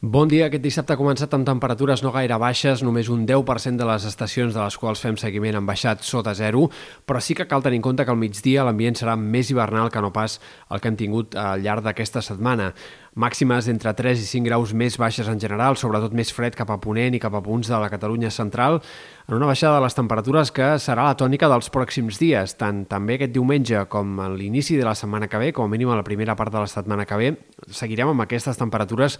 Bon dia. Aquest dissabte ha començat amb temperatures no gaire baixes, només un 10% de les estacions de les quals fem seguiment han baixat sota zero, però sí que cal tenir en compte que al migdia l'ambient serà més hivernal que no pas el que hem tingut al llarg d'aquesta setmana. Màximes entre 3 i 5 graus més baixes en general, sobretot més fred cap a Ponent i cap a punts de la Catalunya central, en una baixada de les temperatures que serà la tònica dels pròxims dies, tant també aquest diumenge com a l'inici de la setmana que ve, com a mínim a la primera part de la setmana que ve, seguirem amb aquestes temperatures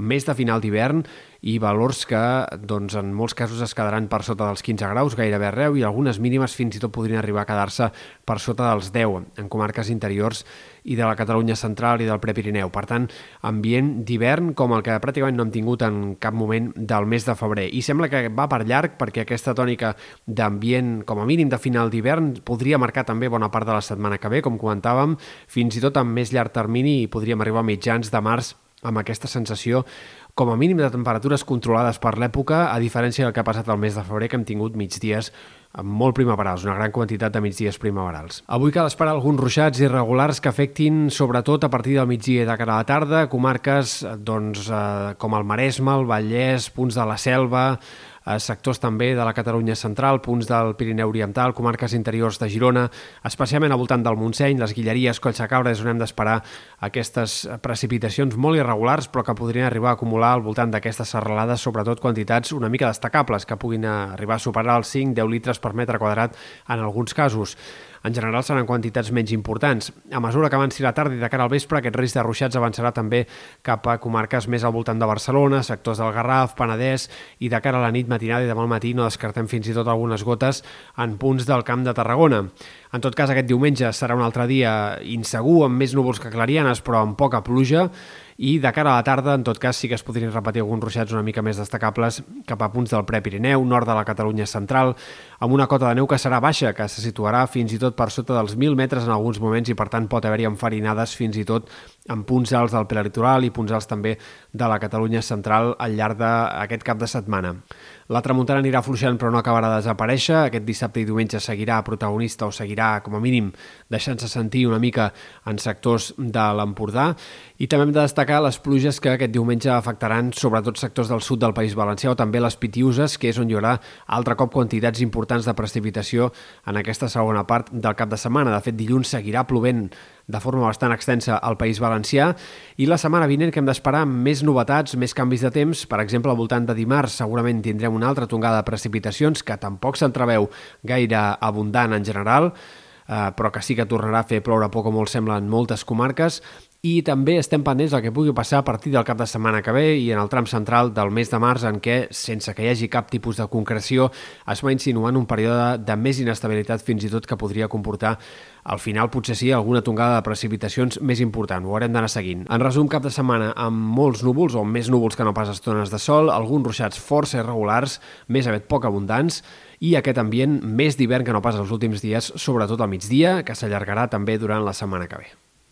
més de final d'hivern i valors que doncs, en molts casos es quedaran per sota dels 15 graus gairebé arreu i algunes mínimes fins i tot podrien arribar a quedar-se per sota dels 10 en comarques interiors i de la Catalunya central i del Prepirineu. Per tant, ambient d'hivern com el que pràcticament no hem tingut en cap moment del mes de febrer. I sembla que va per llarg perquè aquesta tònica d'ambient, com a mínim de final d'hivern, podria marcar també bona part de la setmana que ve, com comentàvem, fins i tot amb més llarg termini i podríem arribar a mitjans de març amb aquesta sensació com a mínim de temperatures controlades per l'època, a diferència del que ha passat el mes de febrer, que hem tingut migdies molt primaverals, una gran quantitat de migdies primaverals. Avui cal esperar alguns ruixats irregulars que afectin sobretot a partir del migdia de cara a la tarda, comarques doncs, eh, com el Maresme, el Vallès, punts de la Selva, sectors també de la Catalunya central, punts del Pirineu Oriental, comarques interiors de Girona, especialment al voltant del Montseny, les Guilleries, Collsacabra, és on hem d'esperar aquestes precipitacions molt irregulars, però que podrien arribar a acumular al voltant d'aquestes serralades, sobretot quantitats una mica destacables, que puguin arribar a superar els 5-10 litres per metre quadrat en alguns casos. En general seran quantitats menys importants. A mesura que avanci la tarda i de cara al vespre, aquest risc de ruixats avançarà també cap a comarques més al voltant de Barcelona, sectors del Garraf, Penedès, i de cara a la nit matinada i demà al matí no descartem fins i tot algunes gotes en punts del Camp de Tarragona. En tot cas, aquest diumenge serà un altre dia insegur, amb més núvols que clarianes, però amb poca pluja, i de cara a la tarda, en tot cas, sí que es podrien repetir alguns ruixats una mica més destacables cap a punts del Prepirineu, nord de la Catalunya central, amb una cota de neu que serà baixa, que se situarà fins i tot per sota dels 1.000 metres en alguns moments i, per tant, pot haver-hi enfarinades fins i tot en punts alts del prelitoral i punts alts també de la Catalunya central al llarg d'aquest cap de setmana. La tramuntana anirà fluixant però no acabarà de desaparèixer. Aquest dissabte i diumenge seguirà protagonista o seguirà, com a mínim, deixant-se sentir una mica en sectors de l'Empordà. I també hem de destacar les pluges que aquest diumenge afectaran sobretot sectors del sud del País Valencià o també les Pitiuses, que és on hi haurà altre cop quantitats importants de precipitació en aquesta segona part del cap de setmana. De fet, dilluns seguirà plovent de forma bastant extensa al País Valencià i la setmana vinent que hem d'esperar més novetats, més canvis de temps. Per exemple, al voltant de dimarts segurament tindrem una altra tongada de precipitacions que tampoc s'entreveu gaire abundant en general, eh, però que sí que tornarà a fer ploure poc o molt sembla en moltes comarques i també estem pendents del que pugui passar a partir del cap de setmana que ve i en el tram central del mes de març en què, sense que hi hagi cap tipus de concreció, es va insinuant un període de més inestabilitat fins i tot que podria comportar al final potser sí alguna tongada de precipitacions més important, ho haurem d'anar seguint. En resum, cap de setmana amb molts núvols o més núvols que no pas estones de sol, alguns ruixats força irregulars, més aviat poc abundants, i aquest ambient més d'hivern que no pas els últims dies, sobretot al migdia, que s'allargarà també durant la setmana que ve.